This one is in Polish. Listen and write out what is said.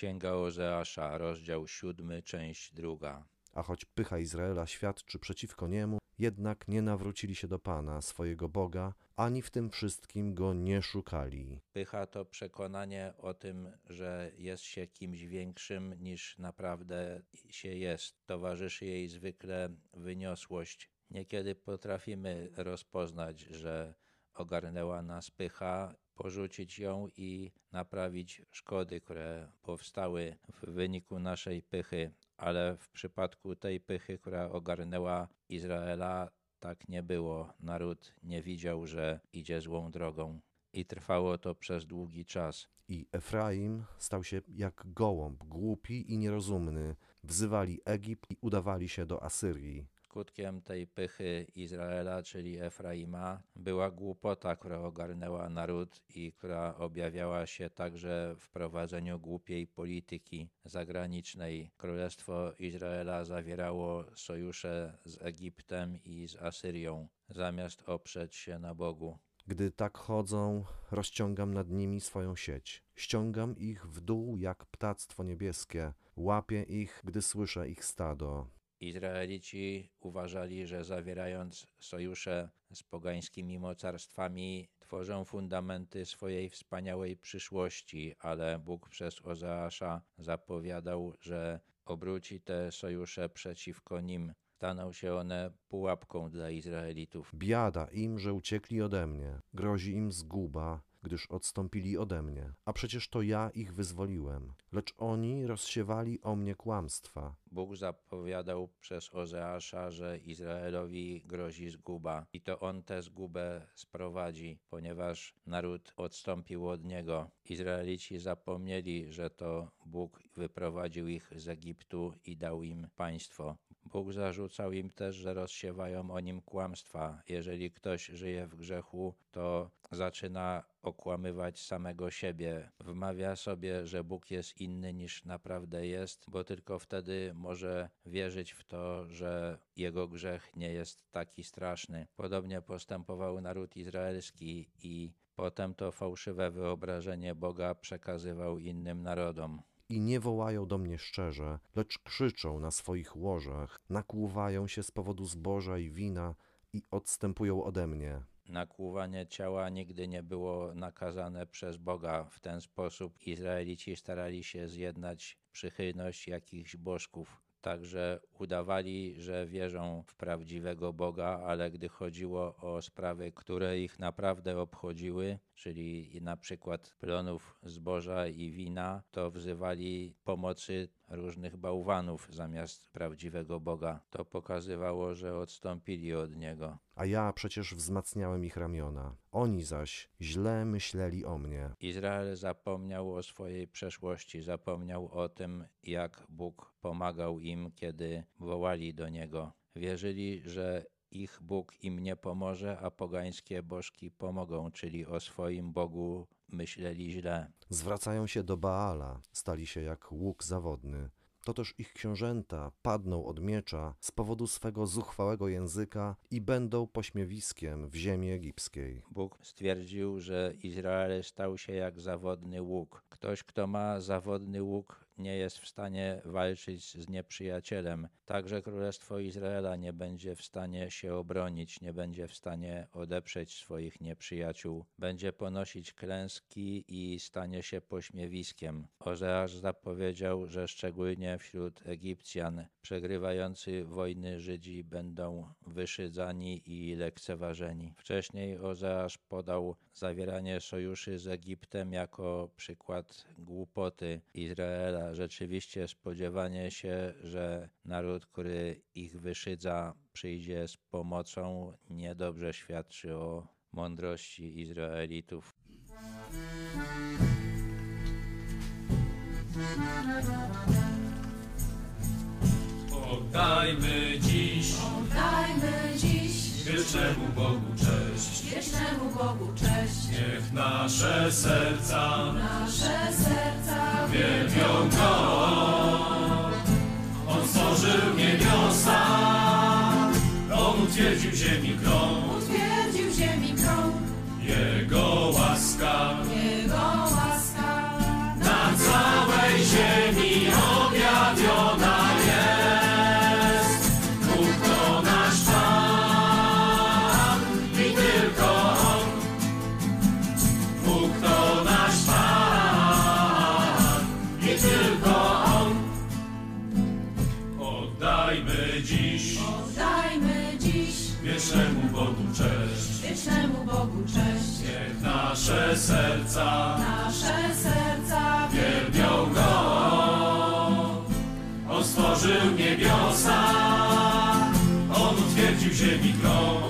Księga Ozeasza, rozdział siódmy, część druga. A choć pycha Izraela świadczy przeciwko niemu, jednak nie nawrócili się do Pana, swojego Boga, ani w tym wszystkim go nie szukali. Pycha to przekonanie o tym, że jest się kimś większym niż naprawdę się jest. Towarzyszy jej zwykle wyniosłość. Niekiedy potrafimy rozpoznać, że ogarnęła nas pycha, porzucić ją i naprawić szkody, które powstały w wyniku naszej pychy. Ale w przypadku tej pychy, która ogarnęła Izraela, tak nie było. Naród nie widział, że idzie złą drogą. I trwało to przez długi czas. I Efraim stał się jak gołąb, głupi i nierozumny. Wzywali Egipt i udawali się do Asyrii. Skutkiem tej pychy Izraela, czyli Efraima, była głupota, która ogarnęła naród i która objawiała się także w prowadzeniu głupiej polityki zagranicznej. Królestwo Izraela zawierało sojusze z Egiptem i z Asyrią, zamiast oprzeć się na Bogu. Gdy tak chodzą, rozciągam nad nimi swoją sieć. Ściągam ich w dół jak ptactwo niebieskie. Łapię ich, gdy słyszę ich stado. Izraelici uważali, że zawierając sojusze z pogańskimi mocarstwami, tworzą fundamenty swojej wspaniałej przyszłości, ale Bóg przez Ozeasza zapowiadał, że obróci te sojusze przeciwko nim. Staną się one pułapką dla Izraelitów. Biada im, że uciekli ode mnie. Grozi im zguba, gdyż odstąpili ode mnie. A przecież to ja ich wyzwoliłem. Lecz oni rozsiewali o mnie kłamstwa. Bóg zapowiadał przez Ozeasza, że Izraelowi grozi zguba i to on tę zgubę sprowadzi, ponieważ naród odstąpił od niego. Izraelici zapomnieli, że to Bóg wyprowadził ich z Egiptu i dał im państwo. Bóg zarzucał im też, że rozsiewają o nim kłamstwa. Jeżeli ktoś żyje w grzechu, to zaczyna okłamywać samego siebie. Wmawia sobie, że Bóg jest inny niż naprawdę jest, bo tylko wtedy może wierzyć w to, że jego grzech nie jest taki straszny. Podobnie postępował naród izraelski i potem to fałszywe wyobrażenie Boga przekazywał innym narodom i nie wołają do mnie szczerze, lecz krzyczą na swoich łożach, nakłuwają się z powodu zboża i wina i odstępują ode mnie. Nakłuwanie ciała nigdy nie było nakazane przez Boga. W ten sposób Izraelici starali się zjednać przychylność jakichś bożków. Także udawali, że wierzą w prawdziwego Boga, ale gdy chodziło o sprawy, które ich naprawdę obchodziły, czyli na przykład plonów zboża i wina, to wzywali pomocy różnych bałwanów zamiast prawdziwego Boga. To pokazywało, że odstąpili od Niego. A ja przecież wzmacniałem ich ramiona. Oni zaś źle myśleli o mnie. Izrael zapomniał o swojej przeszłości, zapomniał o tym, jak Bóg pomagał im, kiedy wołali do Niego. Wierzyli, że ich Bóg im nie pomoże, a pogańskie bożki pomogą, czyli o swoim Bogu myśleli źle. Zwracają się do Baala, stali się jak łuk zawodny. To też ich książęta padną od miecza z powodu swego zuchwałego języka i będą pośmiewiskiem w ziemi egipskiej. Bóg stwierdził, że Izrael stał się jak zawodny łuk. Ktoś, kto ma zawodny łuk, nie jest w stanie walczyć z nieprzyjacielem. Także Królestwo Izraela nie będzie w stanie się obronić, nie będzie w stanie odeprzeć swoich nieprzyjaciół. Będzie ponosić klęski i stanie się pośmiewiskiem. Ozeasz zapowiedział, że szczególnie wśród Egipcjan przegrywający wojny Żydzi będą wyszydzani i lekceważeni. Wcześniej Ozeasz podał zawieranie sojuszy z Egiptem jako przykład głupoty Izraela rzeczywiście spodziewanie się, że naród, który ich wyszydza, przyjdzie z pomocą, niedobrze świadczy o mądrości Izraelitów. Oddajmy dziś, oddajmy dziś wiecznemu Bogu cześć. Wiecznemu Bogu cześć. Niech nasze serca Nasze serca wielbią Go. On stworzył niebiosa, On utwierdził ziemi krąg. nasze serca, nasze serca wielbią Go. On stworzył niebiosa, On utwierdził ziemi grą.